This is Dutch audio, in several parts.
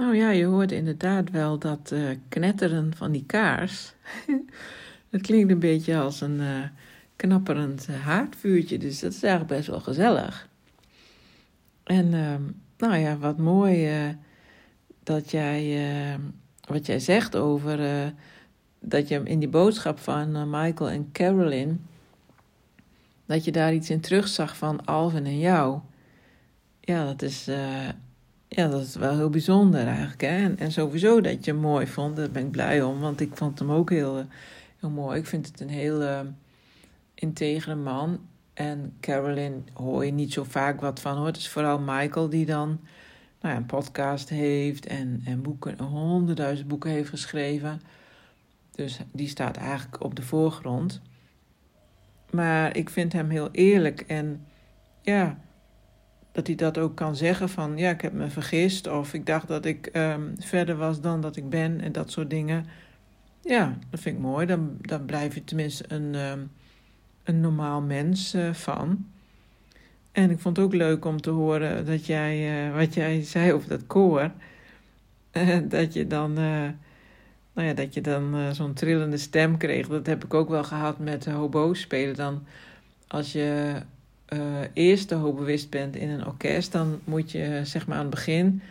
Nou ja, je hoort inderdaad wel dat uh, knetteren van die kaars. het klinkt een beetje als een uh, knapperend haardvuurtje, dus dat is eigenlijk best wel gezellig. En uh, nou ja, wat mooi dat jij, wat jij zegt over dat je in die boodschap van Michael en Carolyn, dat je daar iets in terugzag van Alvin en jou. Ja, dat is ja, dat is wel heel bijzonder eigenlijk. Hè? En, en sowieso dat je hem mooi vond, daar ben ik blij om. Want ik vond hem ook heel, heel mooi. Ik vind het een heel uh, integere man. En Carolyn hoor je niet zo vaak wat van hoor. Het is vooral Michael die dan nou ja, een podcast heeft en, en boeken, honderdduizend boeken heeft geschreven. Dus die staat eigenlijk op de voorgrond. Maar ik vind hem heel eerlijk en ja, dat hij dat ook kan zeggen van ja, ik heb me vergist of ik dacht dat ik um, verder was dan dat ik ben en dat soort dingen. Ja, dat vind ik mooi. Dan, dan blijf je tenminste een, um, een normaal mens uh, van. En ik vond het ook leuk om te horen dat jij, uh, wat jij zei over dat koor. Uh, dat je dan, nou ja, dat je dan zo'n trillende stem kreeg. Dat heb ik ook wel gehad met hobo spelen. Dan als je uh, eerst bewust bent in een orkest, dan moet je zeg maar aan het begin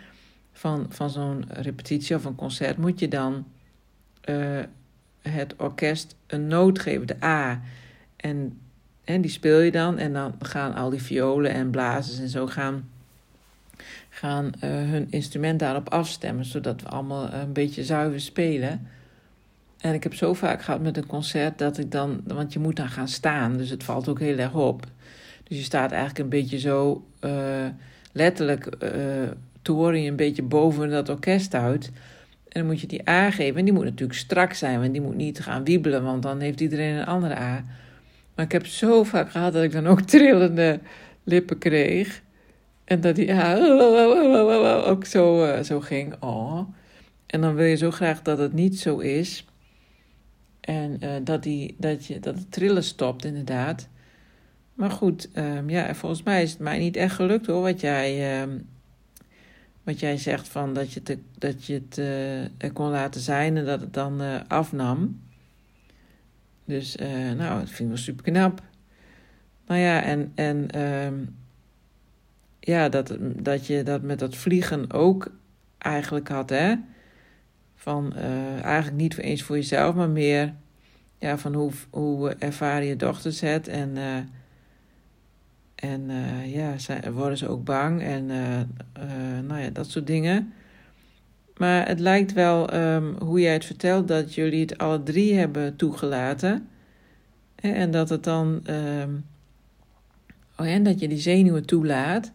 van, van zo'n repetitie of een concert, moet je dan uh, het orkest een noot geven, de A. En, en die speel je dan en dan gaan al die violen en blazers en zo gaan, gaan uh, hun instrument daarop afstemmen, zodat we allemaal een beetje zuiver spelen. En ik heb zo vaak gehad met een concert dat ik dan, want je moet dan gaan staan, dus het valt ook heel erg op. Dus je staat eigenlijk een beetje zo uh, letterlijk uh, je een beetje boven dat orkest uit. En dan moet je die A geven. En die moet natuurlijk strak zijn, want die moet niet gaan wiebelen, want dan heeft iedereen een andere A. Maar ik heb zo vaak gehad dat ik dan ook trillende lippen kreeg. En dat die A ook zo, uh, zo ging. Oh. En dan wil je zo graag dat het niet zo is. En dat, die, dat, je, dat het trillen stopt, inderdaad. Maar goed, um, ja, volgens mij is het mij niet echt gelukt hoor, wat jij, um, wat jij zegt van dat je, te, dat je het kon laten zijn en dat het dan uh, afnam. Dus uh, nou, dat vind ik wel super knap. Nou ja, en, en um, ja, dat, dat je dat met dat vliegen ook eigenlijk had, hè? Van eigenlijk niet eens voor jezelf, maar meer ja, van hoe, hoe ervaren je dochters het en en uh, ja, worden ze ook bang en uh, uh, nou ja, dat soort dingen. Maar het lijkt wel, um, hoe jij het vertelt, dat jullie het alle drie hebben toegelaten. En dat het dan, um, oh, en dat je die zenuwen toelaat.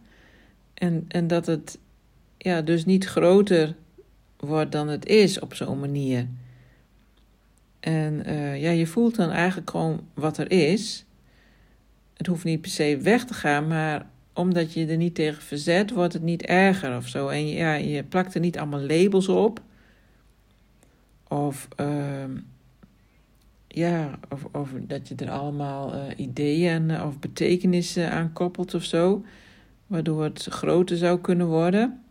En, en dat het ja, dus niet groter wordt dan het is op zo'n manier. En ja, je voelt dan eigenlijk gewoon wat er is het hoeft niet per se weg te gaan, maar omdat je er niet tegen verzet, wordt het niet erger of zo. En ja, je plakt er niet allemaal labels op. Of, uh, ja, of, of dat je er allemaal uh, ideeën uh, of betekenissen aan koppelt of zo. Waardoor het groter zou kunnen worden.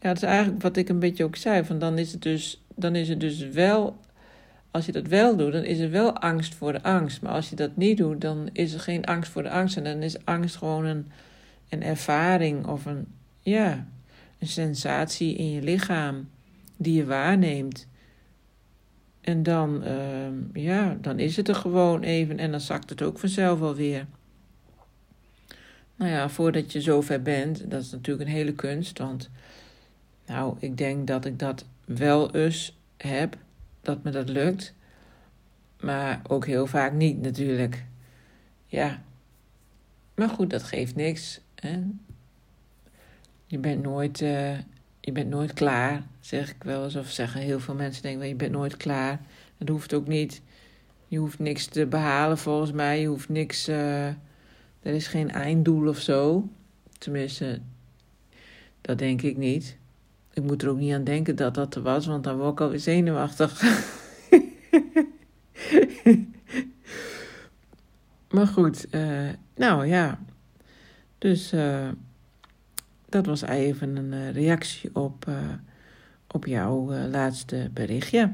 Ja, dat is eigenlijk wat ik een beetje ook zei. Van dan, is het dus, dan is het dus wel als je dat wel doet, dan is er wel angst voor de angst. Maar als je dat niet doet, dan is er geen angst voor de angst. En dan is angst gewoon een, een ervaring of een, ja, een sensatie in je lichaam die je waarneemt. En dan, uh, ja, dan is het er gewoon even en dan zakt het ook vanzelf alweer. Nou ja, voordat je zover bent, dat is natuurlijk een hele kunst. Want, nou, ik denk dat ik dat wel eens heb dat me dat lukt. Maar ook heel vaak niet natuurlijk. Ja. Maar goed, dat geeft niks. Hè? Je bent nooit, uh, je bent nooit klaar, zeg ik wel eens. Of zeggen heel veel mensen denken, je bent nooit klaar. Dat hoeft ook niet. Je hoeft niks te behalen volgens mij. Je hoeft niks, uh, er is geen einddoel of zo. Tenminste, dat denk ik niet. Ik moet er ook niet aan denken dat dat er was, want dan word ik alweer zenuwachtig. maar goed, uh, nou ja. Dus uh, dat was even een uh, reactie op op jouw laatste berichtje.